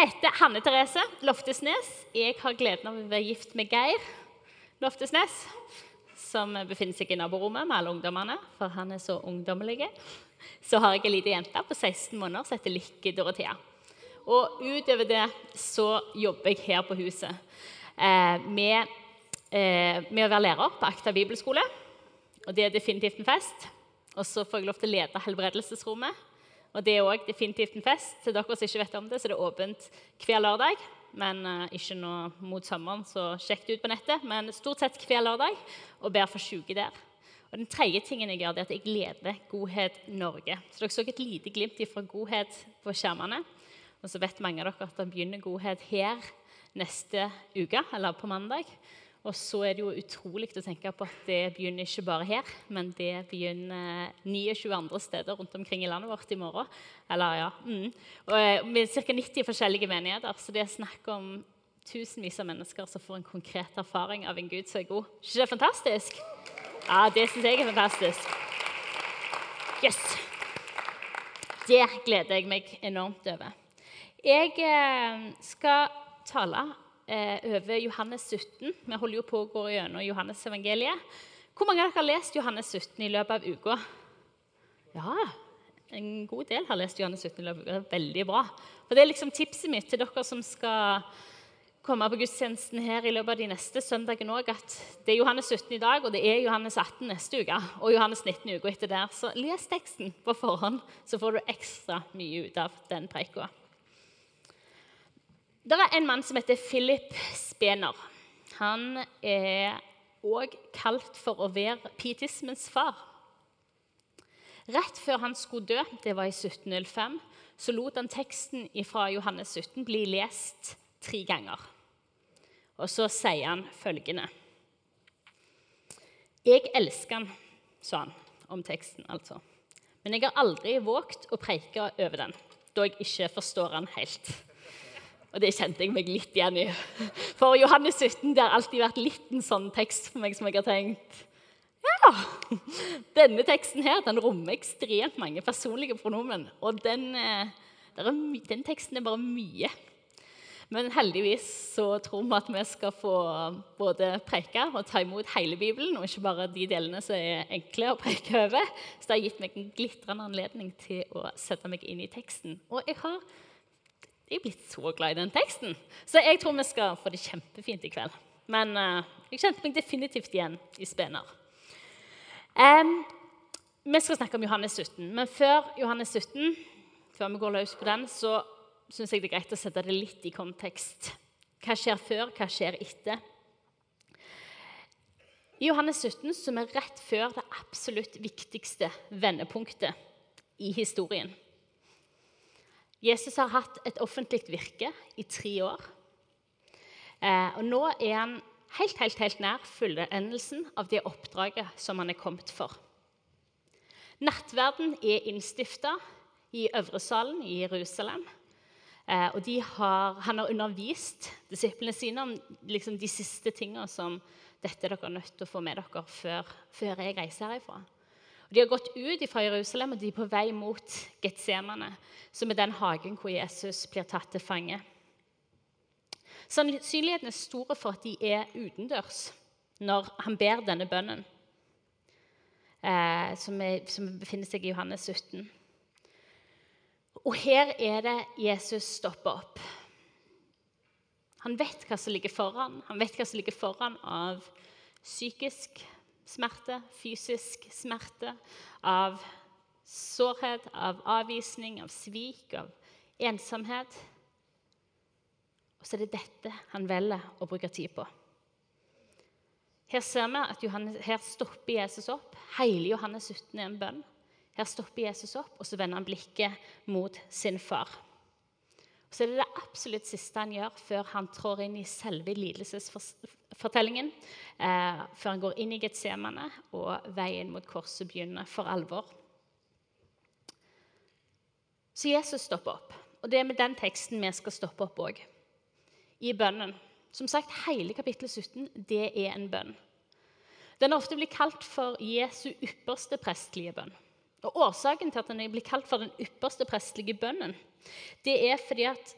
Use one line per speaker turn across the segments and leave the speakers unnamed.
heter Hanne Therese Loftesnes. Jeg har gleden av å være gift med Geir Loftesnes, som befinner seg i naborommet med alle ungdommene, for han er så ungdommelig. Så har jeg en liten jente på 16 måneder som heter Lykke Dorothea. Og utover det så jobber jeg her på huset eh, med, eh, med, å være lærer på Akta bibelskole. Og det er definitivt en fest. Og så får jeg lov til å lede helbredelsesrommet og det er òg definitivt en fest. Til dere som ikke vet om det, så det er åpent hver lørdag. Men uh, ikke nå mot sommeren, så sjekk det ut på nettet. Men stort sett hver lørdag, og ber for sjuke der. Og den tredje tingen jeg gjør, det er at jeg leder Godhet Norge. Så dere så et lite glimt fra Godhet på skjermene. Og så vet mange av dere at det begynner Godhet her neste uke, eller på mandag. Og så er det jo utrolig å tenke på at det begynner ikke bare her, men det begynner 29 andre steder rundt omkring i landet vårt i morgen. Eller, ja, mm. og, eh, med ca. 90 forskjellige menigheter. Så det er snakk om tusenvis av mennesker som får en konkret erfaring av en Gud som er god. ikke det fantastisk? Ja, det syns jeg er fantastisk. Yes! Det gleder jeg meg enormt over. Jeg eh, skal tale over Johannes 17. Vi holder jo på å gå gjennom Johannes evangeliet. Hvor mange av dere har lest Johannes 17 i løpet av uka? Ja, en god del har lest Johannes 17 i løpet av uka. Veldig bra. Og Det er liksom tipset mitt til dere som skal komme på gudstjenesten her i løpet av de neste søndagene òg, at det er Johannes 17 i dag, og det er Johannes 18 neste uke, og Johannes 19 uka etter der. Så les teksten på forhånd, så får du ekstra mye ut av den preika. Det var en mann som heter Philip Spener. Han er òg kalt for å være pietismens far. Rett før han skulle dø, det var i 1705, så lot han teksten fra Johannes 17 bli lest tre ganger. Og så sier han følgende Jeg elsker han, sa han om teksten, altså. Men jeg har aldri våget å preike over den, da jeg ikke forstår han helt. Og det kjente jeg meg litt igjen i. For Johannes 17 det har alltid vært litt en sånn tekst for meg som jeg har tenkt Ja! Denne teksten her, den rommer ekstremt mange personlige pronomen. Og den, eh, den teksten er bare mye. Men heldigvis så tror vi at vi skal få både preke og ta imot hele Bibelen, og ikke bare de delene som er enkle å preke over. Så det har gitt meg en glitrende anledning til å sette meg inn i teksten. Og jeg har jeg er blitt så glad i den teksten. Så jeg tror vi skal få det kjempefint i kveld. Men uh, jeg kjente meg definitivt igjen i Spener. Um, vi skal snakke om Johannes 17, men før Johannes 17, før vi går løs på den, så syns jeg det er greit å sette det litt i kontekst. Hva skjer før, hva skjer etter? I Johannes 17, som er rett før det absolutt viktigste vendepunktet i historien, Jesus har hatt et offentlig virke i tre år. Eh, og nå er han helt, helt, helt nær fullendelsen av det oppdraget som han er kommet for. Nattverden er innstifta i Øvresalen i Jerusalem. Eh, og har, han har undervist disiplene sine om liksom, de siste tingene som dette er dere nødt til å få med dere før, før jeg reiser herifra. Og de har gått ut fra Jerusalem og de er på vei mot Getsemane, som er den hagen hvor Jesus blir tatt til fange. Sannsynligheten er store for at de er utendørs når han ber denne bønnen, eh, som, er, som, befinner seg i Johannes 17. Og her er det Jesus stopper opp. Han vet hva som ligger foran. Han vet hva som ligger foran av psykisk smerte, fysisk smerte, av sårhet, av avvisning, av svik, av ensomhet. Og så er det dette han velger å bruke tid på. Her ser vi at Johannes, her stopper Jesus opp. Hele Johannes 17 er en bønn. Her stopper Jesus opp, og så vender han blikket mot sin far. Og så er det det absolutt siste han gjør før han trår inn i selve lidelsesfortellingen. Eh, før han går inn i Getsemane og veien mot korset begynner for alvor. Så Jesus stopper opp. Og det er med den teksten vi skal stoppe opp òg. I bønnen. Som sagt, Hele kapittel 17 det er en bønn. Den er ofte blitt kalt for Jesu ypperste prestelige bønn. Og Årsaken til at den blir kalt for den ypperste prestelige bønnen, det er fordi at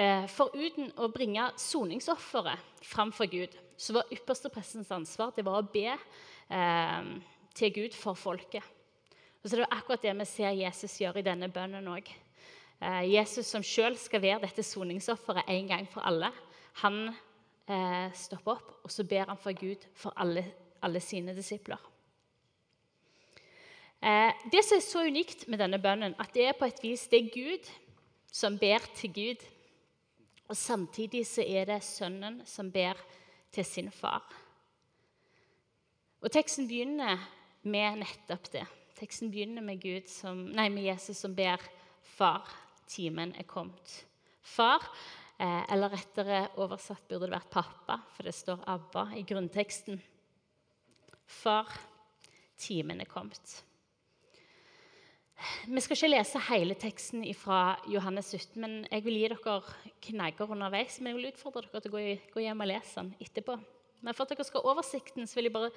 eh, foruten å bringe soningsofferet fram for Gud, så var ypperste prestens ansvar det var å be eh, til Gud for folket. Og så er det akkurat det vi ser Jesus gjøre i denne bønnen òg. Eh, Jesus som sjøl skal være dette soningsofferet en gang for alle, han eh, stopper opp og så ber han for Gud for alle, alle sine disipler. Eh, det som er så unikt med denne bønnen, at det er på et vis det er Gud som ber til Gud. Og samtidig så er det sønnen som ber til sin far. Og teksten begynner med nettopp det. Teksten begynner med, som, nei, med Jesus som ber far, timen er kommet. Far, eh, eller rettere oversatt burde det vært pappa, for det står Abba i grunnteksten. Far, timen er kommet. Vi skal ikke lese hele teksten fra Johannes 17, men jeg vil gi dere knagger underveis. Men jeg vil utfordre dere til å gå hjem og lese den etterpå. Men for at dere skal ha oversikten, så vil jeg bare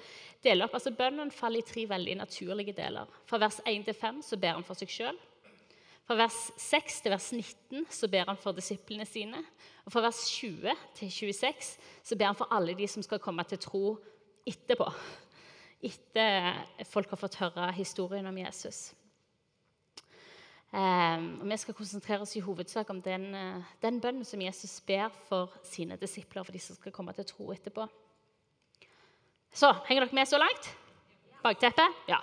dele opp. Altså, Bønnen faller i tre veldig naturlige deler. Fra vers 1 til 5 så ber han for seg sjøl. Fra vers 6 til vers 19 så ber han for disiplene sine. Og fra vers 20 til 26 så ber han for alle de som skal komme til tro etterpå. Etter folk har fått høre historien om Jesus. Um, og Vi skal konsentrere oss i hovedsak om den, uh, den bønnen som Jesus ber for sine disipler, for de som skal komme til tro etterpå. Så, Henger dere med så langt? Bakteppet? Ja.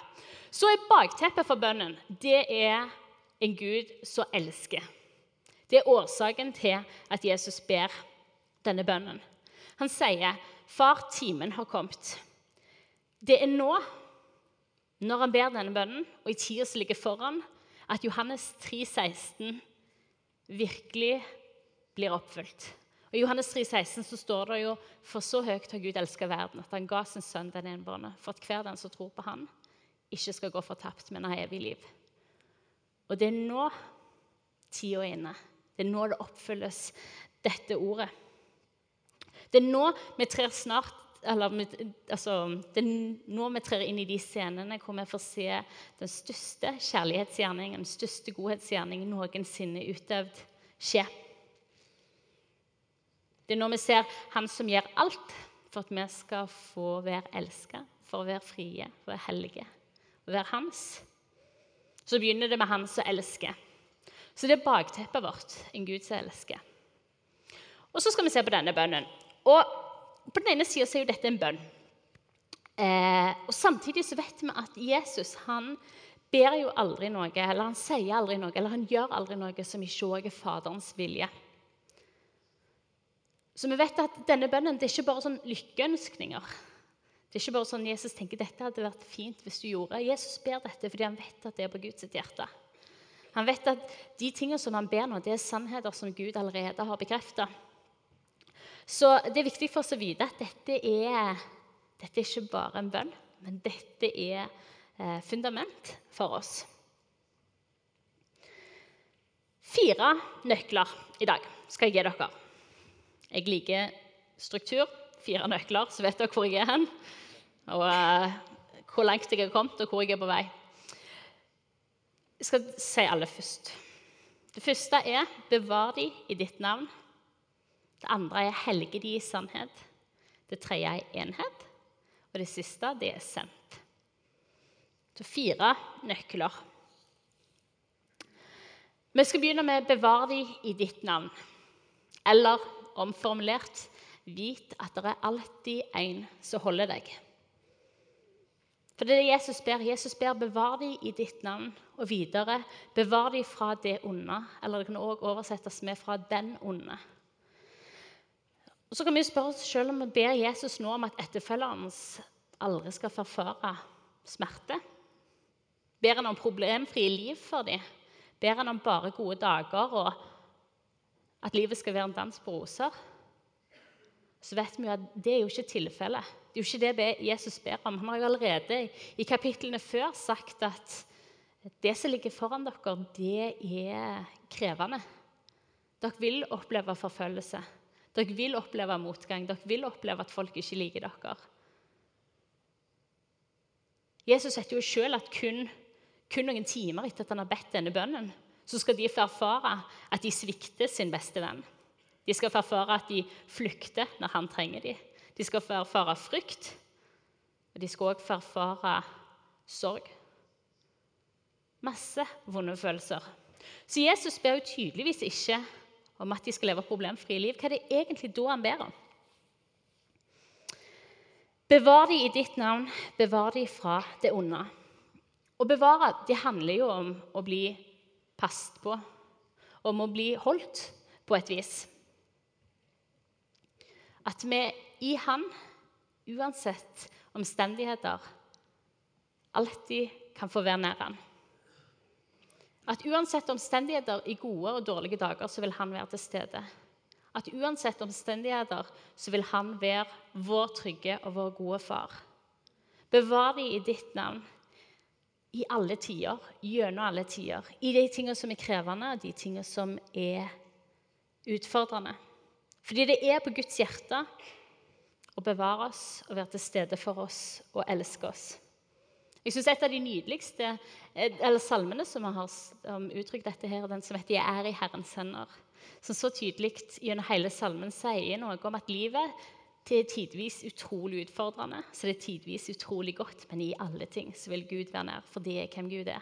Så er bakteppet for bønnen det er en Gud som elsker. Det er årsaken til at Jesus ber denne bønnen. Han sier, 'Far, timen har kommet'. Det er nå, når han ber denne bønnen, og i tida som ligger foran, at Johannes 3, 16 virkelig blir oppfylt. I Johannes 3, 16 så står det jo For så høyt har Gud elska verden, at han ga sin sønn den enbårne, for at hver den som tror på han, ikke skal gå fortapt, men ha evig liv. Og det er nå tida er inne. Det er nå det oppfylles, dette ordet. Det er nå vi trer snart eller, altså, det er nå vi trer inn i de scenene hvor vi får se den største kjærlighetsgjerningen, den største godhetsgjerningen noensinne utøvd, skje. Det er nå vi ser Han som gjør alt for at vi skal få være elska, for å være frie, for å være hellige, og være hans. Så begynner det med Han som elsker. Så det er bakteppet vårt, en Gud som elsker. Og så skal vi se på denne bønnen. Og på den ene sida er jo dette en bønn. Eh, og Samtidig så vet vi at Jesus han ber jo aldri noe, eller han sier aldri noe, eller han gjør aldri noe som ikke er Faderens vilje. Så vi vet at denne bønnen det er ikke bare sånn lykkeønskninger. Det er ikke bare sånn Jesus tenker dette hadde vært fint hvis du gjorde. Jesus ber dette fordi han vet at det er på Guds hjerte. Han vet at de tingene som han ber nå, det er sannheter som Gud allerede har bekrefta. Så det er viktig for oss å vite at dette er, dette er ikke bare en bønn, men dette er eh, fundament for oss. Fire nøkler i dag skal jeg gi dere. Jeg liker struktur. Fire nøkler, så vet dere hvor jeg er hen. Og eh, hvor langt jeg har kommet, og hvor jeg er på vei. Jeg skal si alle først. Det første er 'bevar de i ditt navn'. Det andre er 'helge de i sannhet'. Det tredje er 'enhet'. Og det siste det er 'sendt'. Så fire nøkler. Vi skal begynne med 'bevar de i ditt navn'. Eller omformulert 'vit at det er alltid en som holder deg'. For det er det Jesus ber. Jesus ber 'bevar de i ditt navn', og videre 'bevar de fra det onde'. Eller det kan også oversettes med 'fra den onde'. Og Så kan vi spørre oss selv om vi ber Jesus nå om at etterfølgeren aldri skal forføre smerte. Ber han om problemfrie liv for dem? Ber han om bare gode dager og at livet skal være en dans på roser? Så vet vi jo at det er jo ikke tilfellet. Det er jo ikke det Jesus ber om. Han har jo allerede i kapitlene før sagt at det som ligger foran dere, det er krevende. Dere vil oppleve forfølgelse. Dere vil oppleve motgang. Dere vil oppleve at folk ikke liker dere. Jesus setter jo sjøl at kun, kun, noen timer etter at han har bedt denne bønnen, så skal de få erfare at de svikter sin beste venn. De skal få erfare at de flykter når han trenger dem. De skal få erfare frykt, og de skal også få erfare sorg. Masse vonde følelser. Så Jesus ber jo tydeligvis ikke om at de skal leve problemfrie liv. Hva er det egentlig da han ber om? Bevar de i ditt navn, bevar de fra det onde. Å bevare det handler jo om å bli passet på, om å bli holdt på et vis. At vi i Han, uansett omstendigheter, alltid kan få være nær Han. At uansett omstendigheter i gode og dårlige dager, så vil Han være til stede at uansett omstendigheter så vil han være vår trygge og vår gode far. Bevar dem i ditt navn i alle tider, gjennom alle tider. I de tingene som er krevende, og de tingene som er utfordrende. Fordi det er på Guds hjerte å bevare oss og være til stede for oss og elske oss. Jeg synes Et av de nydeligste eh, eller salmene som har uttrykt dette, her, den som heter 'Jeg er i Herrens hender' som så tydelig gjennom hele salmen sier noe om at livet det er tidvis utrolig utfordrende, så det er tidvis utrolig godt, men i alle ting så vil Gud være nær, for det er hvem Gud er.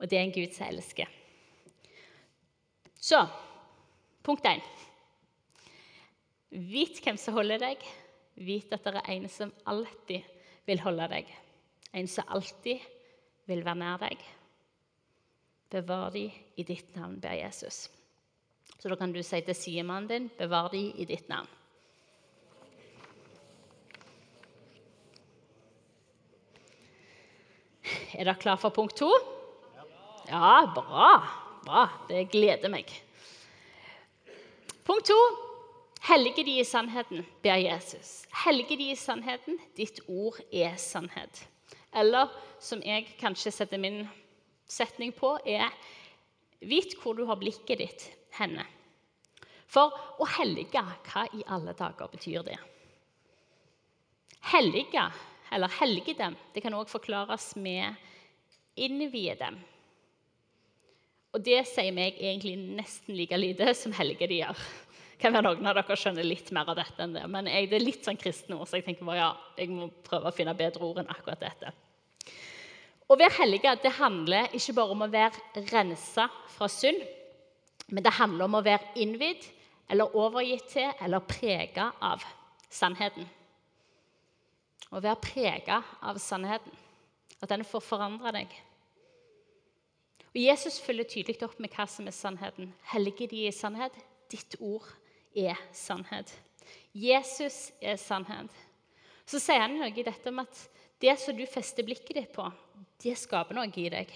Og det er en Gud som elsker. Så punkt én. Vit hvem som holder deg. Vit at det er en som alltid vil holde deg. En som alltid vil være nær deg. Bevar de i ditt navn, ber Jesus. Så da kan du si til sidemannen din, bevar de i ditt navn. Er dere klar for punkt to? Ja, bra. Bra. Det gleder meg. Punkt to. Hellige de i sannheten, ber Jesus. Hellige de i sannheten. Ditt ord er sannhet. Eller som jeg kanskje setter min setning på, er Vit hvor du har blikket ditt henne. For å hellige, hva i alle dager betyr det? Hellige, eller helge dem, det kan òg forklares med innvie dem. Og det sier meg egentlig nesten like lite som helge de gjør. Kan være noen av dere skjønner litt mer av dette enn det. Men jeg, det er litt sånn kristne ord, så jeg tenker bare, ja, jeg må prøve å finne bedre ord enn akkurat dette. Å være hellige det handler ikke bare om å være rensa fra synd, men det handler om å være innvidd eller overgitt til eller prega av sannheten. Å være prega av sannheten. At den får forandre deg. Og Jesus følger tydelig opp med hva som er sannheten. Hellige de i sannhet. Ditt ord er sannhet. Jesus er sannhet. Så sier han noe i dette om at det som du fester blikket ditt på, det skaper noe i deg.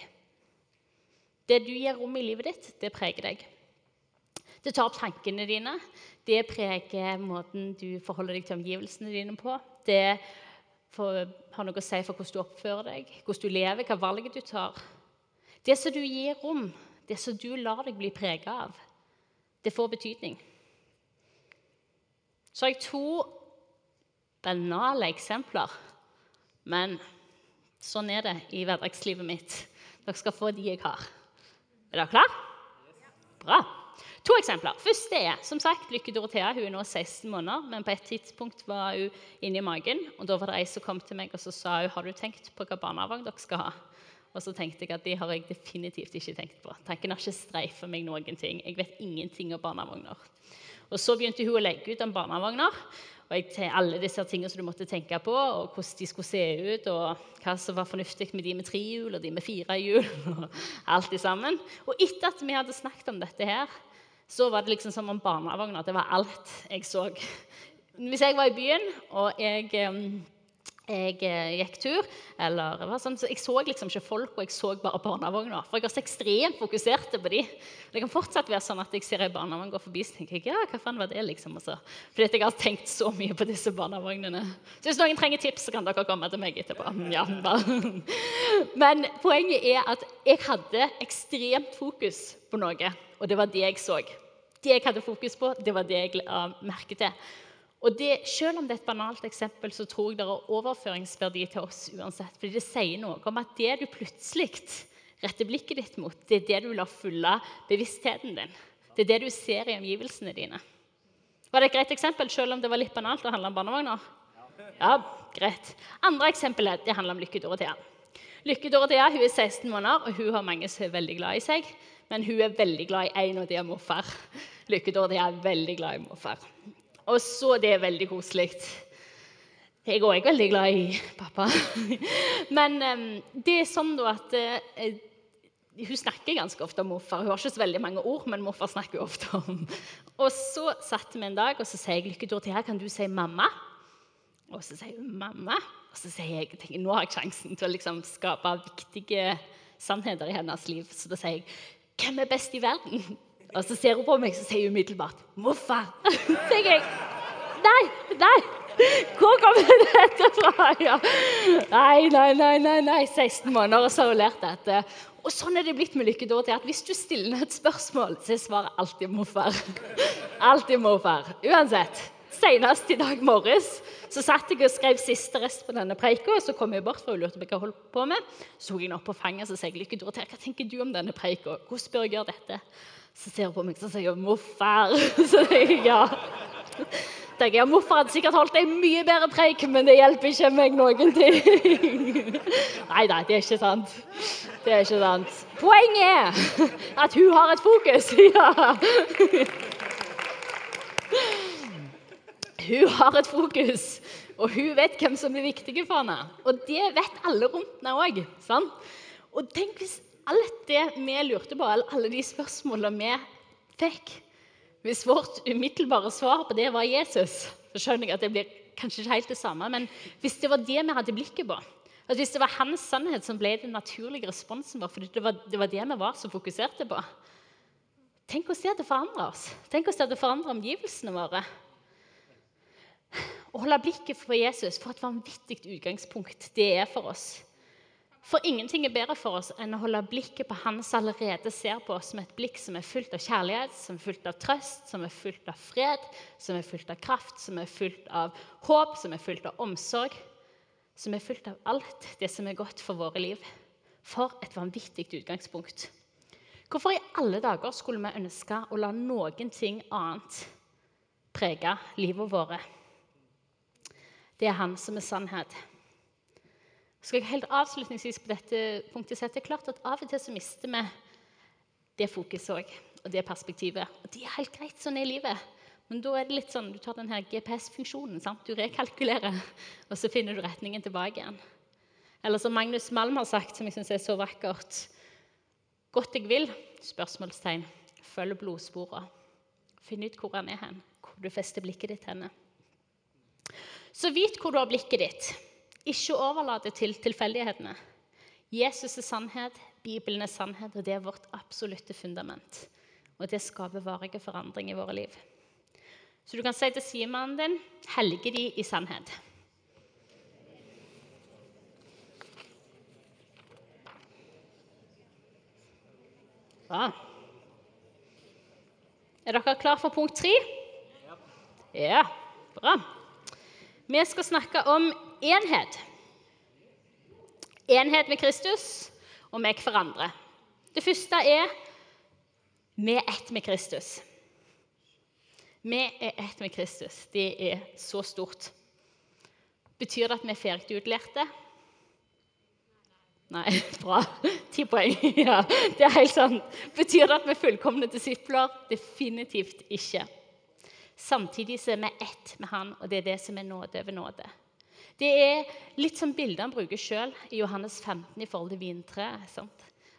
Det du gir rom i livet ditt, det preger deg. Det tar opp tankene dine. Det preger måten du forholder deg til omgivelsene dine på. Det har noe å si for hvordan du oppfører deg, hvordan du lever, hva valget du tar. Det som du gir rom, det som du lar deg bli prega av, det får betydning. Så har jeg to banale eksempler, men sånn er det i hverdagslivet mitt. Dere skal få de jeg har. Er dere klare? Bra. To eksempler. Første er som sagt, Lykke Dorothea. Hun er nå 16 måneder, men på et tidspunkt var hun inni magen. og Da var det ei som kom til meg og så sa hun, har du tenkt på hva barnevogn dere skal ha. Og så tenkte jeg at de har jeg definitivt ikke tenkt på. Tanken har ikke streifet meg noen ting. Jeg vet ingenting om barnevogner. Og Så begynte hun å legge ut om barnevogner. Og jeg, alle disse tingene som du måtte tenke på, og hvordan de skulle se ut, og hva som var fornuftig med de med tre hjul og de med fire hjul. og alt det sammen. Og etter at vi hadde snakket om dette her, så var det liksom som om barnevogner. Det var alt jeg så. Hvis jeg var i byen og jeg, jeg eh, gikk tur eller sånn, så Jeg så liksom ikke folk, og jeg så bare barnevogna. For jeg var så ekstremt fokusert på de. Det kan fortsatt være sånn at jeg ser ei barnevogn gå forbi, så tenker jeg ja, hva faen var det liksom? Også. Fordi jeg har tenkt så mye på disse barnevognene. Så hvis noen trenger tips, så kan dere komme til meg etterpå. Ja, Men poenget er at jeg hadde ekstremt fokus på noe, og det var det jeg så. Det jeg hadde fokus på, det var det jeg la merke til. Og det, Selv om det er et banalt eksempel, så tror jeg det er overføringsverdi til oss uansett. Fordi det sier noe om at det du plutselig retter blikket ditt mot, det er det du lar fylle bevisstheten din. Det er det du ser i omgivelsene dine. Var det et greit eksempel, selv om det var litt banalt å handle om barnevogner? Ja, greit. Andre eksempel det handler om Lykke Dorothea. Lykke Dorothea hun er 16 måneder, og hun har mange som er veldig glad i seg. Men hun er veldig glad i en, og det er morfar. Lykke Dorothea er veldig glad i morfar. Og så det er veldig koselig. Jeg er òg veldig glad i pappa. Men um, det er sånn da at uh, hun snakker ganske ofte om morfar. Hun har ikke så veldig mange ord, men morfar snakker hun ofte om. Og så satt vi en dag, og så sier jeg Lykke til her, kan du si mamma? Og så sier hun mamma. Og så sier jeg tenker, nå har jeg sjansen til å liksom skape viktige sannheter i hennes liv. Så da sier jeg hvem er best i verden? Og så ser hun på meg, så sier hun umiddelbart 'Moffa'. Tenker jeg Nei, nei! Hvor kommer dette fra? Ja. Nei, nei, nei, nei, nei. 16 måneder, og så har hun lært dette. Og sånn er det blitt med Lykke til at hvis du stiller et spørsmål, så er svaret alltid morfar. Alltid morfar. Uansett. Senest i dag morges så satt jeg og skrev siste rest på denne preika. Så kom jeg bort, for hun lurte på hva jeg holdt på med. Så tok jeg henne opp på fanget og sa jeg, Lykke Dorothea, hva tenker du om denne preika. Hvordan bør jeg gjøre dette? Så ser hun på meg og sier 'Morfar'. Så ja. tenker jeg, Morfar hadde sikkert holdt en mye bedre preik, men det hjelper ikke meg noen ting. Nei, da, det er ikke sant. Det er ikke sant. Poenget er at hun har et fokus. Ja. Hun har et fokus, og hun vet hvem som er viktige for henne. Og det vet alle rundt henne òg. Og tenk hvis alt det vi lurte på, alle de spørsmålene vi fikk Hvis vårt umiddelbare svar på det var Jesus, så skjønner jeg at det blir kanskje ikke helt det samme. Men hvis det var det vi hadde blikket på, at hvis det var hans sannhet som ble den naturlige responsen vår, fordi det var, det var det vi var så fokuserte på Tenk oss det at det forandrer oss. Tenk oss det at det forandrer omgivelsene våre. Å holde blikket på Jesus, for et vanvittig utgangspunkt det er for oss. For ingenting er bedre for oss enn å holde blikket på Han som allerede ser på oss med et blikk som er fullt av kjærlighet, som er fullt av trøst, som er fullt av fred, som er fullt av kraft, som er fullt av håp, som er fullt av omsorg. Som er fullt av alt det som er godt for våre liv. For et vanvittig utgangspunkt. Hvorfor i alle dager skulle vi ønske å la noen ting annet prege livet vårt? Det er Han som er sannhet skal jeg helt avslutningsvis på dette punktet si at det er klart at av og til så mister vi det fokuset òg, og det perspektivet. Og det er helt greit, sånn er livet. Men da er det litt sånn, du tar den her GPS-funksjonen. Du rekalkulerer, og så finner du retningen tilbake igjen. Eller som Magnus Malm har sagt, som jeg syns er så vakkert Godt jeg vil? spørsmålstegn. Følg blodsporene. Finn ut hvor han er hen, hvor du fester blikket ditt henne. Så vit hvor du har blikket ditt. Ikke overlat det til tilfeldighetene. Jesus er sannhet, Bibelen er sannhet, og det er vårt absolutte fundament. Og det skaper varige forandring i våre liv. Så du kan si til sidemannen din helge de i sannhet. Bra. Er dere klare for punkt tre? Ja, bra. Vi skal snakke om enhet. Enhet med Kristus og med hverandre. Det første er vi er ett med Kristus. Vi er ett med Kristus. Det er så stort. Betyr det at vi er ferdig utlærte? Nei, bra. Ti poeng. Ja, det er helt sant. Betyr det at vi er fullkomne disipler? Definitivt ikke. Samtidig så er vi ett med Han, og det er det som er nåde over nåde. Det er litt som bildet han bruker sjøl i Johannes 15 i forhold til vintreet.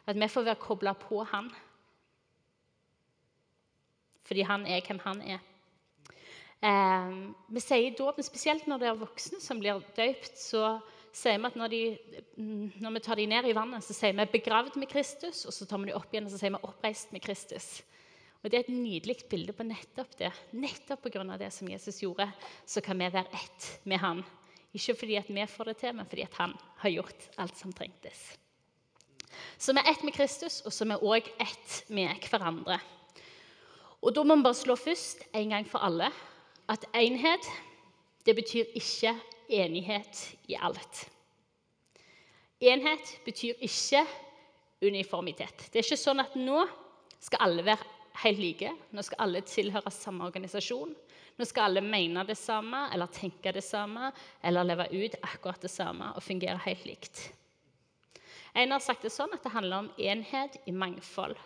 At vi får være kobla på han. Fordi han er hvem han er. Eh, vi sier i dåpen, spesielt når det er voksne som blir døypt, så sier vi at når, de, når vi tar dem ned i vannet, så sier vi 'begravd med Kristus', og så tar vi dem opp igjen og så sier vi 'oppreist med Kristus'. Og Det er et nydelig bilde på nettopp det. Nettopp pga. det som Jesus gjorde, så kan vi være ett med Han. Ikke fordi at vi får det til, men fordi at han har gjort alt som trengtes. Så vi er ett med Kristus, og så er vi òg ett med hverandre. Og Da må vi bare slå først, en gang for alle, at enhet det betyr ikke enighet i alt. Enhet betyr ikke uniformitet. Det er ikke sånn at nå skal alle være helt like. Nå skal alle tilhøre samme organisasjon. Nå skal alle mene det samme eller tenke det samme eller leve ut akkurat det samme og fungere helt likt. En har sagt det sånn at det handler om enhet i mangfold.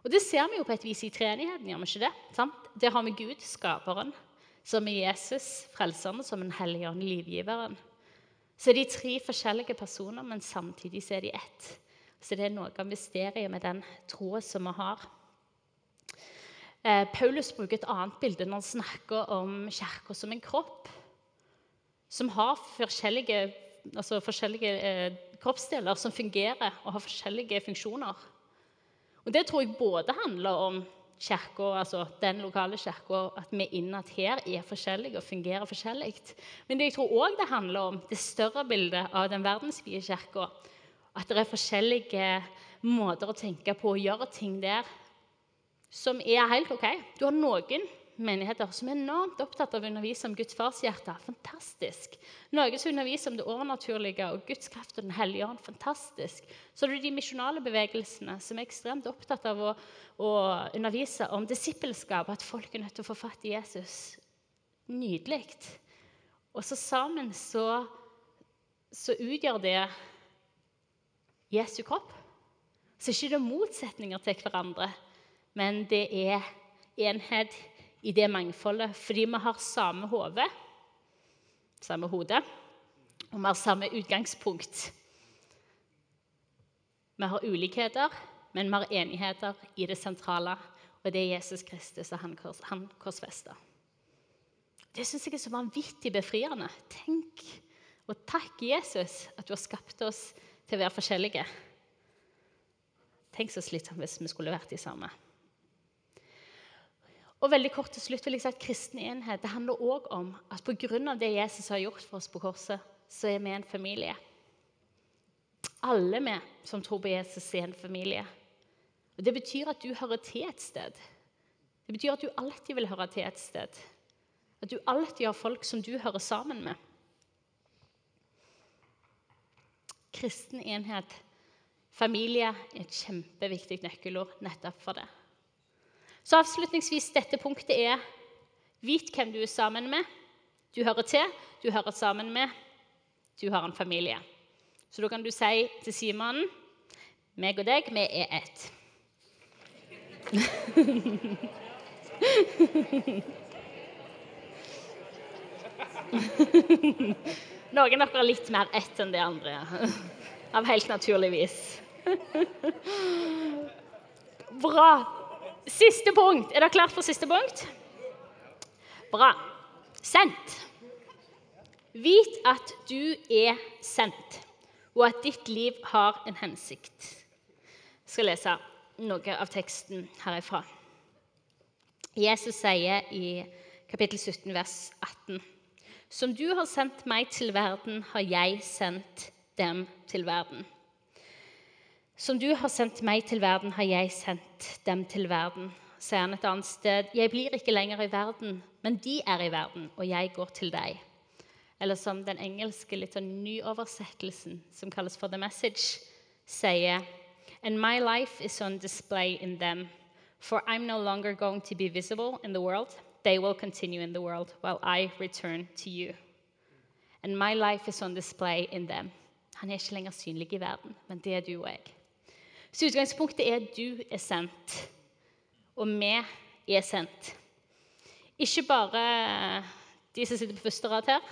Og Det ser vi jo på et vis i treenigheten. gjør vi ikke det? Sant? Der har vi Gud, skaperen, som er Jesus, frelseren, som en hellig ånd, livgiveren. Så er de tre forskjellige personer, men samtidig så er de ett. Så det er noe av mysteriet med den troa som vi har. Eh, Paulus bruker et annet bilde når han snakker om kirka som en kropp. Som har forskjellige, altså forskjellige eh, kroppsdeler som fungerer og har forskjellige funksjoner. Og Det tror jeg både handler om kirka, altså den lokale kirka, at vi innad her er forskjellige og fungerer forskjellig. Men det jeg tror òg det handler om det større bildet av den verdensvide kirka. At det er forskjellige måter å tenke på og gjøre ting der som er helt OK. Du har noen menigheter som er enormt opptatt av å undervise om Guds farshjerte. Fantastisk. Noen som underviser om det overnaturlige og Guds kraft og Den hellige ånd. Fantastisk. Så er det de misjonale bevegelsene som er ekstremt opptatt av å, å undervise om disippelskap, at folk er nødt til å få fatt i Jesus. Nydelig. Og så sammen så, så utgjør det Jesu kropp. Så er det ikke motsetninger til hverandre, men det er enhet i det mangfoldet fordi vi har samme hode, samme hode, og vi har samme utgangspunkt. Vi har ulikheter, men vi har enigheter i det sentrale, og det er Jesus Kristus og han, kors, han korsfesta. Det syns jeg er så vanvittig befriende. Tenk og takk, Jesus, at du har skapt oss til å være forskjellige. Tenk så slitsomt hvis vi skulle vært de samme. Og veldig kort til slutt vil jeg si at Kristen enhet det handler også om at pga. det Jesus har gjort for oss på korset, så er vi en familie. Alle vi som tror på Jesus, er en familie. Og Det betyr at du hører til et sted. Det betyr at du alltid vil høre til et sted. At du alltid har folk som du hører sammen med. Kristen enhet, familie, er et kjempeviktig nøkkelord nettopp for det. Så avslutningsvis, dette punktet er Vit hvem du er sammen med. Du hører til, du hører sammen med, du har en familie. Så da kan du si til Simon meg og deg, vi er ett. Noen av dere er litt mer ett enn de andre, av helt naturlig vis. Bra. Siste punkt. Er dere klart for siste punkt? Bra. Sendt. Vit at du er sendt, og at ditt liv har en hensikt. Jeg skal lese noe av teksten herifra. Jesus sier i kapittel 17, vers 18.: Som du har sendt meg til verden, har jeg sendt dem til verden. Som du har sendt meg til verden, har jeg sendt dem til verden. Sier han et annet sted. Jeg blir ikke lenger i verden, men de er i verden, og jeg går til deg. Eller som den engelske litt sånn nyoversettelsen, som kalles for The Message, sier And my life is on display in them, for I'm no longer going to be visible in the world. They will continue in the world while I return to you. And my life is on display in them. Han er ikke lenger synlig i verden, men det er du og jeg. Så utgangspunktet er at du er sendt, og vi er sendt. Ikke bare de som sitter på første rad her,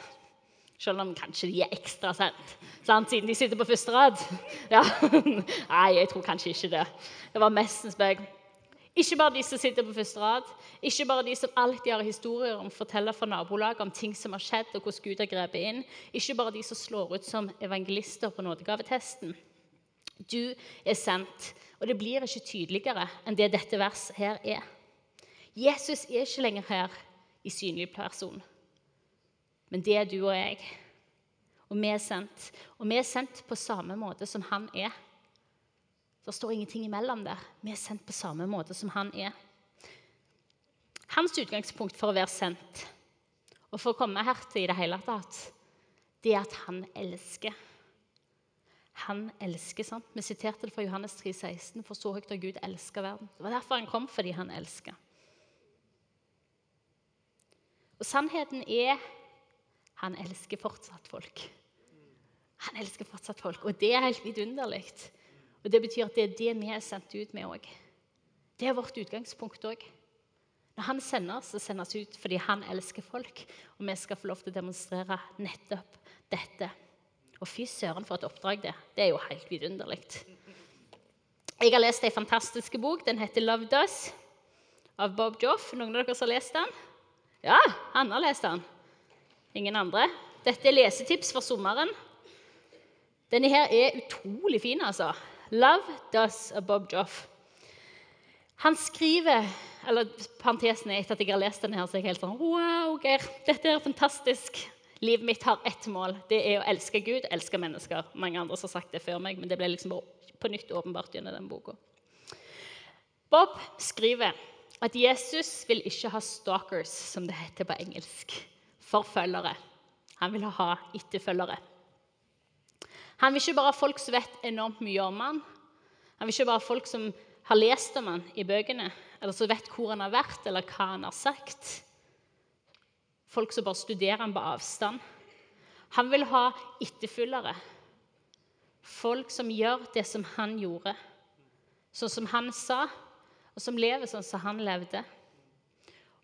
selv om kanskje de er ekstra sendt sant? siden de sitter på første rad. Ja. Nei, jeg tror kanskje ikke det. Det var mest en spøk. Ikke bare de som sitter på første rad, ikke bare de som alltid har historier om forteller fra nabolaget om ting som har skjedd, og hvordan Gud har grepet inn. Ikke bare de som slår ut som evangelister på nådegavetesten. Du er sendt. Og det blir ikke tydeligere enn det dette verset her er. Jesus er ikke lenger her i synlig person, men det er du og jeg. Og vi er sendt. Og vi er sendt på samme måte som han er. Det står ingenting imellom der. Vi er sendt på samme måte som han er. Hans utgangspunkt for å være sendt og for å komme her til i det hele tatt, det er at han elsker. Han elsker. sant? Vi siterte det fra Johannes 3, 16, for så høyt har Gud elska verden. Det var derfor han kom, fordi han elsker. Og sannheten er han elsker fortsatt folk. Han elsker fortsatt folk, og det er helt vidunderlig. Og det betyr at det er det vi er sendt ut med òg. Det er vårt utgangspunkt òg. Når han sender så sender oss ut fordi han elsker folk. Og vi skal få lov til å demonstrere nettopp dette. Og fy søren, for et oppdrag det Det er jo helt vidunderlig. Jeg har lest ei fantastisk bok. Den heter 'Love Does' av Bob Joff. Noen av dere har lest den? Ja, han har lest den. Ingen andre? Dette er lesetips for sommeren. Denne her er utrolig fin, altså. 'Love Does' av Bob Joff. Han skriver eller Parentesen er etter at jeg har lest denne, her, så er jeg helt sånn Wow, Geir, dette er fantastisk. Livet mitt har ett mål. Det er å elske Gud, elske mennesker. Mange andre har sagt det før meg, men det ble liksom på nytt åpenbart gjennom den boka. Bob skriver at Jesus vil ikke ha 'stalkers', som det heter på engelsk. Forfølgere. Han vil ha etterfølgere. Han vil ikke bare ha folk som vet enormt mye om han. Han vil ikke bare ha folk som har lest om han i bøkene, eller som vet hvor han har vært, eller hva han har sagt folk som bare studerer ham på avstand. Han vil ha etterfølgere. Folk som gjør det som han gjorde, sånn som han sa, og som lever sånn som han levde.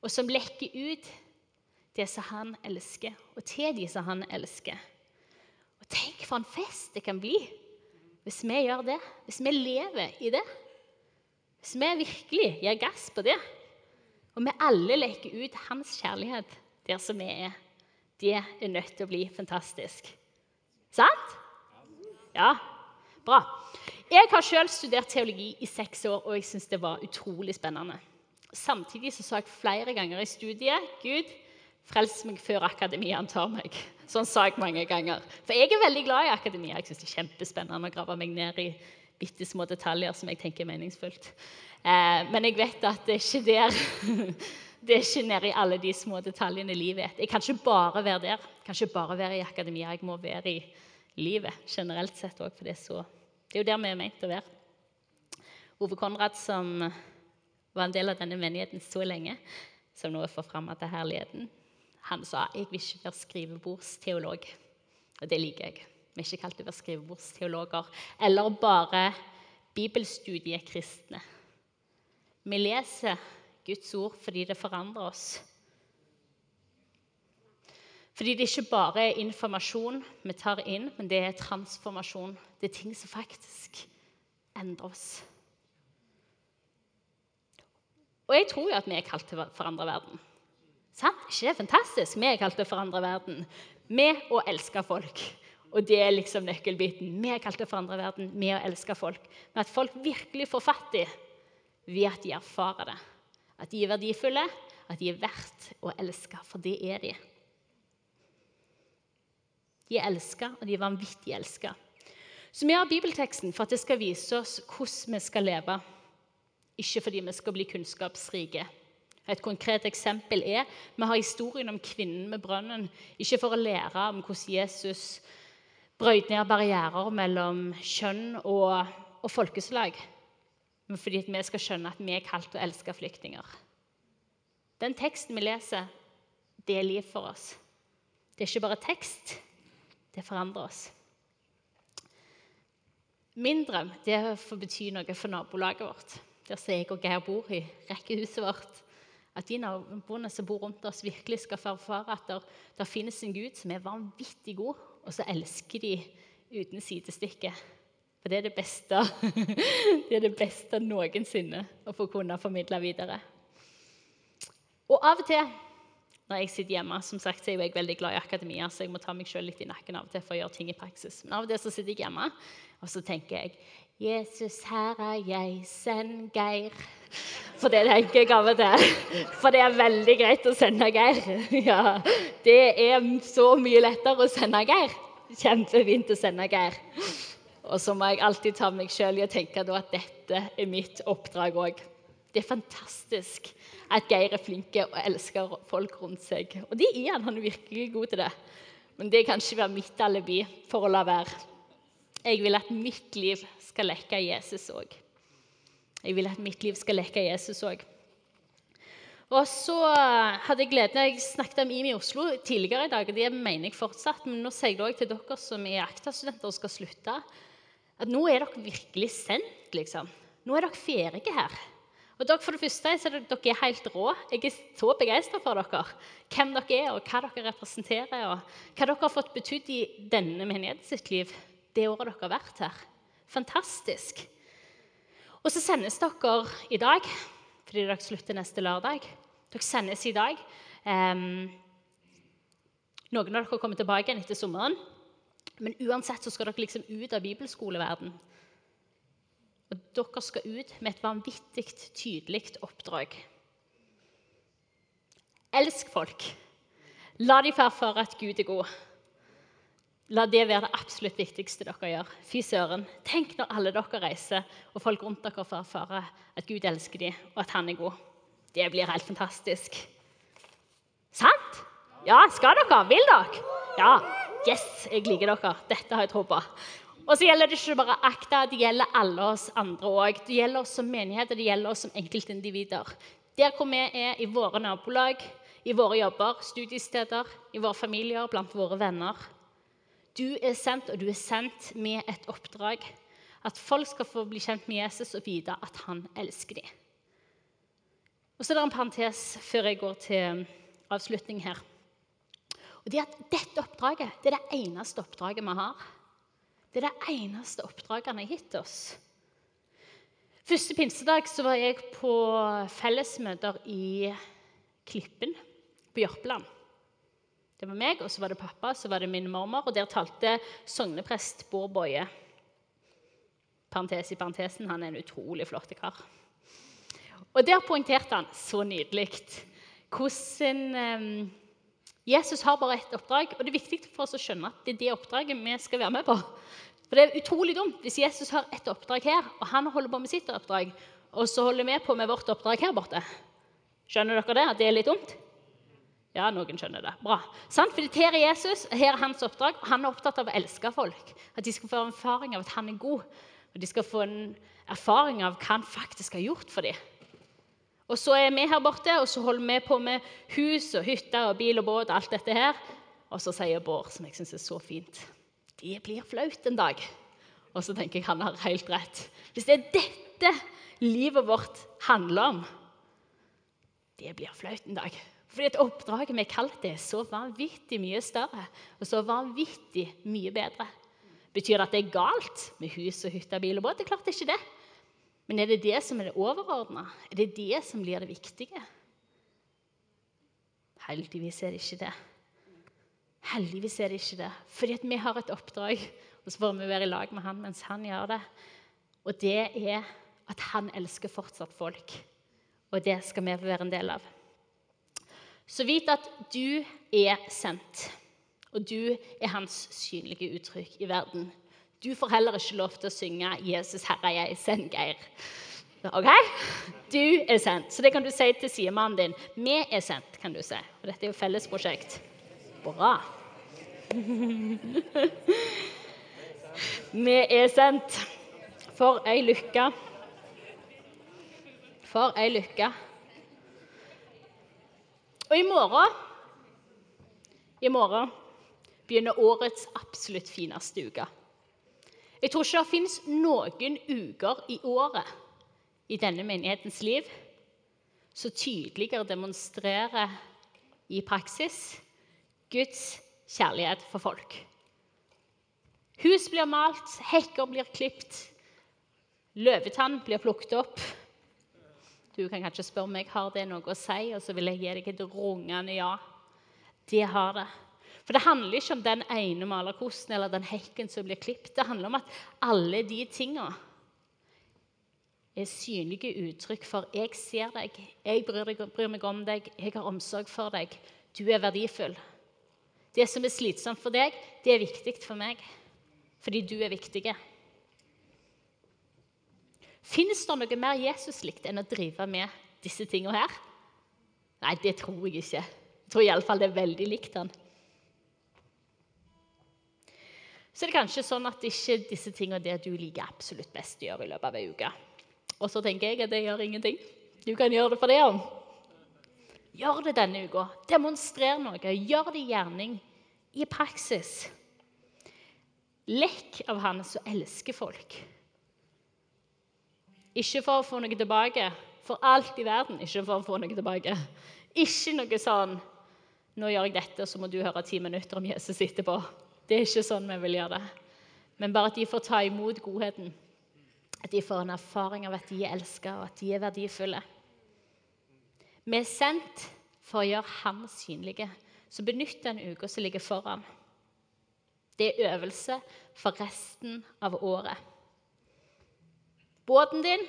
Og som lekker ut det som han elsker, og til de som han elsker. Og Tenk for en fest det kan bli hvis vi gjør det, hvis vi lever i det. Hvis vi virkelig gir gass på det, og vi alle lekker ut hans kjærlighet der som vi er, det er nødt til å bli fantastisk. Sant? Ja, bra. Jeg har selv studert teologi i seks år, og jeg syns det var utrolig spennende. Samtidig så sa jeg flere ganger i studiet Gud, frels meg før akademia tar meg. Sånn sa jeg mange ganger. For jeg er veldig glad i akademia. Jeg syns det er kjempespennende å grave meg ned i bitte små detaljer som jeg tenker er meningsfullt. Eh, men jeg vet at det er ikke der det er ikke nede i alle de små detaljene i livet. Jeg kan ikke bare være der. Jeg kan ikke bare være i akademia. Jeg må være i livet generelt sett òg, for det er, så, det er jo der vi er ment å være. Ove Konrad, som var en del av denne menigheten så lenge, som nå er forfremma til herligheten, han sa jeg vil ikke være skrivebordsteolog. Og det liker jeg. Vi er ikke kalt å være skrivebordsteologer eller bare bibelstudiekristne. Vi leser Guds ord fordi det forandrer oss. Fordi det ikke bare er informasjon vi tar inn, men det er transformasjon. Det er ting som faktisk endrer oss. Og jeg tror jo at vi er kalt til å forandre verden. Sant? Ikke det er fantastisk? Vi er kalt til å forandre verden med å elske folk. Og det er liksom nøkkelbiten. Vi er kalt til å forandre verden med å elske folk. Men at folk virkelig får fatt i ved at de erfarer det. At de er verdifulle, at de er verdt å elske, for det er de. De er elska, og de er vanvittig elska. Så vi har bibelteksten for at det skal vise oss hvordan vi skal leve. Ikke fordi vi skal bli kunnskapsrike. Et konkret eksempel er vi har historien om kvinnen med brønnen. Ikke for å lære om hvordan Jesus brøyt ned barrierer mellom kjønn og, og folkeslag men fordi vi skal skjønne at vi er kalt til å elske flyktninger. Den teksten vi leser, det er liv for oss. Det er ikke bare tekst. Det forandrer oss. Min drøm det er å få bety noe for nabolaget vårt, der som jeg og Geir bor i rekkehuset vårt. At de naboene som bor rundt oss, virkelig skal få erfare at det finnes en Gud som er vanvittig god, og så elsker de uten sidestykke. For det er det beste det er det beste noensinne å få kunne formidle videre. Og av og til når jeg sitter hjemme som sagt, så er jeg veldig glad i akademia, så jeg må ta meg selv litt i nakken av og til for å gjøre ting i praksis. Men av og til så sitter jeg hjemme og så tenker jeg Jesus, her er jeg, send Geir. For det tenker jeg av og til. For det er veldig greit å sende Geir. Ja, Det er så mye lettere å sende Geir. Kjempefint å sende Geir. Og så må jeg alltid ta meg sjøl i å tenke at dette er mitt oppdrag òg. Det er fantastisk at Geir er flink og elsker folk rundt seg. Og det er han. Han er virkelig god til det. Men det kan ikke være mitt alibi for å la være. Jeg vil at mitt liv skal leke Jesus òg. Jeg vil at mitt liv skal leke Jesus òg. Og så hadde jeg gleden Jeg snakket om IMI Oslo tidligere i dag, og det mener jeg fortsatt. Men nå sier jeg det òg til dere som er akta-studenter og skal slutte, at nå er dere virkelig sendt, liksom. Nå er dere ferdige her. Og dere, for det første så er dere er helt rå. Jeg er så begeistra for dere. Hvem dere er, og hva dere representerer, og hva dere har fått betydd i denne menigheten sitt liv det året dere har vært her. Fantastisk. Og så sendes dere i dag, fordi dere slutter neste lørdag. Dere sendes i dag. Um, noen av dere kommer tilbake igjen etter sommeren. Men uansett så skal dere liksom ut av bibelskoleverden. Og dere skal ut med et vanvittig tydelig oppdrag. Elsk folk. La dem få erfare at Gud er god. La det være det absolutt viktigste dere gjør. Fy søren. Tenk når alle dere reiser, og folk rundt dere får erfare at Gud elsker dem, og at han er god. Det blir helt fantastisk. Sant? Ja, skal dere? Vil dere? Ja. Yes, jeg liker dere. Dette har jeg tro på. Og så gjelder det ikke bare Akta, det gjelder alle oss andre òg. Det gjelder oss som menigheter, det gjelder oss som enkeltindivider. Der hvor vi er i våre nabolag, i våre jobber, studiesteder, i våre familier, blant våre venner. Du er sendt, og du er sendt med et oppdrag. At folk skal få bli kjent med Jesus og vite at han elsker dem. Og så er det en parentes før jeg går til avslutning her. Og det at Dette oppdraget det er det eneste oppdraget vi har. Det er det eneste oppdraget han har gitt oss. Første pinsedag så var jeg på fellesmøter i Klippen på Jørpeland. Det var meg, og så var det pappa, så var det min mormor, og der talte sogneprest Bård Boje. Parentes i parentesen, han er en utrolig flott kar. Og der poengterte han så nydelig hvordan um, Jesus har bare ett oppdrag, og det er viktig for oss å skjønne at det er det oppdraget vi skal være med på. For Det er utrolig dumt hvis Jesus har ett oppdrag her, og han holder på med sitt oppdrag, og så holder vi på med vårt oppdrag her borte. Skjønner dere det? At det er litt dumt? Ja, noen skjønner det. Bra. Sant? For her er Jesus, her er hans oppdrag. og Han er opptatt av å elske folk. At de skal få en erfaring av at han er god. Og de skal få en erfaring av hva han faktisk har gjort for dem. Og så er vi her borte, og så holder vi på med hus og hytter og bil og båt. og alt dette her. Og så sier Bård, som jeg syns er så fint, det blir flaut en dag. Og så tenker jeg han har helt rett. Hvis det er dette livet vårt handler om, det blir flaut en dag. Fordi at oppdraget vi er kalt det, er så vanvittig mye større og så vanvittig mye bedre. Betyr det at det er galt med hus og hytte, bil og båt? Det er klart det er ikke det. Men er det det som er det overordna? Er det det som blir det viktige? Heldigvis er det ikke det. Heldigvis er det ikke det. Fordi vi har et oppdrag, og så får vi være i lag med han mens han gjør det. Og det er at han elsker fortsatt folk. Og det skal vi få være en del av. Så vit at du er sendt, og du er hans synlige uttrykk i verden. Du får heller ikke lov til å synge 'Jesus Herre, jeg sendt', Geir. Ok? Du er sendt. Så det kan du si til sidemannen din. Vi er sendt, kan du si. Og dette er jo fellesprosjekt. Bra. Vi er sendt. For ei lykke. For ei lykke. Og i morgen I morgen begynner årets absolutt fineste uke. Jeg tror ikke det fins noen uker i året i denne menighetens liv som tydeligere demonstrerer i praksis Guds kjærlighet for folk. Hus blir malt, hekker blir klipt, løvetann blir plukket opp. Du kan kanskje spørre meg har det noe å si, og så vil jeg gi deg et rungende ja. Det har det. For det handler ikke om den ene malerkosten eller den hekken som blir klippet. Det handler om at alle de tinga er synlige uttrykk for 'jeg ser deg, jeg bryr, deg, bryr, meg om deg, jeg har omsorg for deg', du er verdifull. Det som er slitsomt for deg, det er viktig for meg, fordi du er viktig. Fins det noe mer Jesus-likt enn å drive med disse tingene her? Nei, det tror jeg ikke. Jeg tror iallfall det er veldig likt han. Så er det kanskje sånn at ikke disse tingene det du liker absolutt best å gjøre i løpet av ei uke. Og så tenker jeg at det gjør ingenting. Du kan gjøre det for det om. Gjør det denne uka. Demonstrer noe. Gjør det i gjerning. I praksis. Lekk av han som elsker folk. Ikke for å få noe tilbake, for alt i verden. Ikke for å få noe tilbake. Ikke noe sånn Nå gjør jeg dette, så må du høre ti minutter om Jesus etterpå. Det er ikke sånn vi vil gjøre det. Men bare at de får ta imot godheten. At de får en erfaring av at de er elsket, og at de er verdifulle. Vi er sendt for å gjøre ham synlige. Så benytt den uka som ligger foran. Det er øvelse for resten av året. Båten din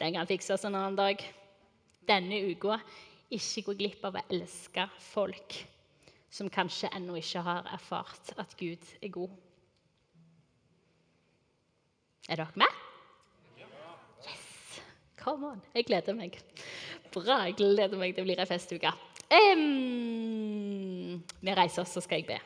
den kan fikses en annen dag. Denne uka ikke gå glipp av å elske folk som kanskje ennå ikke har erfart at Gud er god. Er dere med? Yes! Come on. Jeg gleder meg. Bra. Jeg gleder meg. Det blir ei festuke. Um, vi reiser oss, så skal jeg be.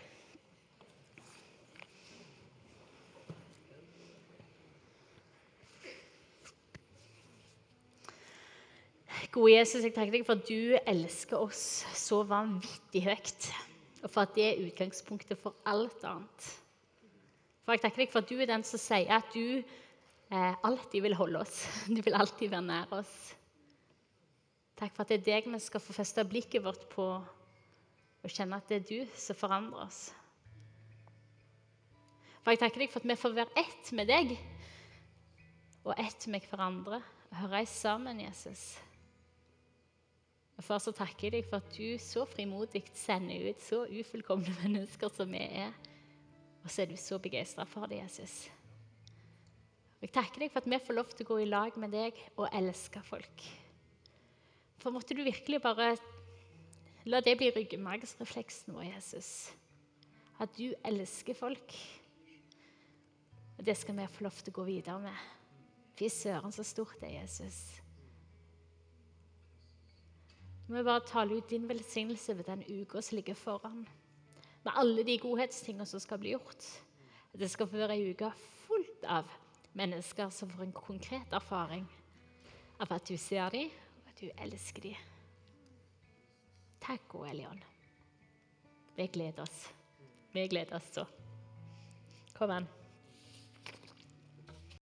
Gode Jesus, jeg takker deg for at du elsker oss så vanvittig høyt. Og for at det er utgangspunktet for alt annet. For Jeg takker deg for at du er den som sier at du eh, alltid vil holde oss. Du vil alltid være nær oss. Takk for at det er deg vi skal få feste blikket vårt på og kjenne at det er du som forandrer oss. For Jeg takker deg for at vi får være ett med deg og ett med hverandre. Og høre sammen, Jesus. Og Far, så takker jeg deg for at du så frimodig sender ut så ufullkomne mennesker som vi er. Og så er du så begeistra for det, Jesus. Og Jeg takker deg for at vi får lov til å gå i lag med deg og elske folk. For måtte du virkelig bare la det bli ryggmargsrefleksen vår, Jesus. At du elsker folk. Og det skal vi få lov til å gå videre med. Fy søren, så stort det er, Jesus. Må jeg bare tale ut din velsignelse ved den uka som ligger foran. Med alle de godhetstingene som skal bli gjort. Det skal få være ei uke fullt av mennesker som får en konkret erfaring av at du ser dem, og at du elsker dem. Takk, Elion. Vi gleder oss. Vi gleder oss så. Kom an.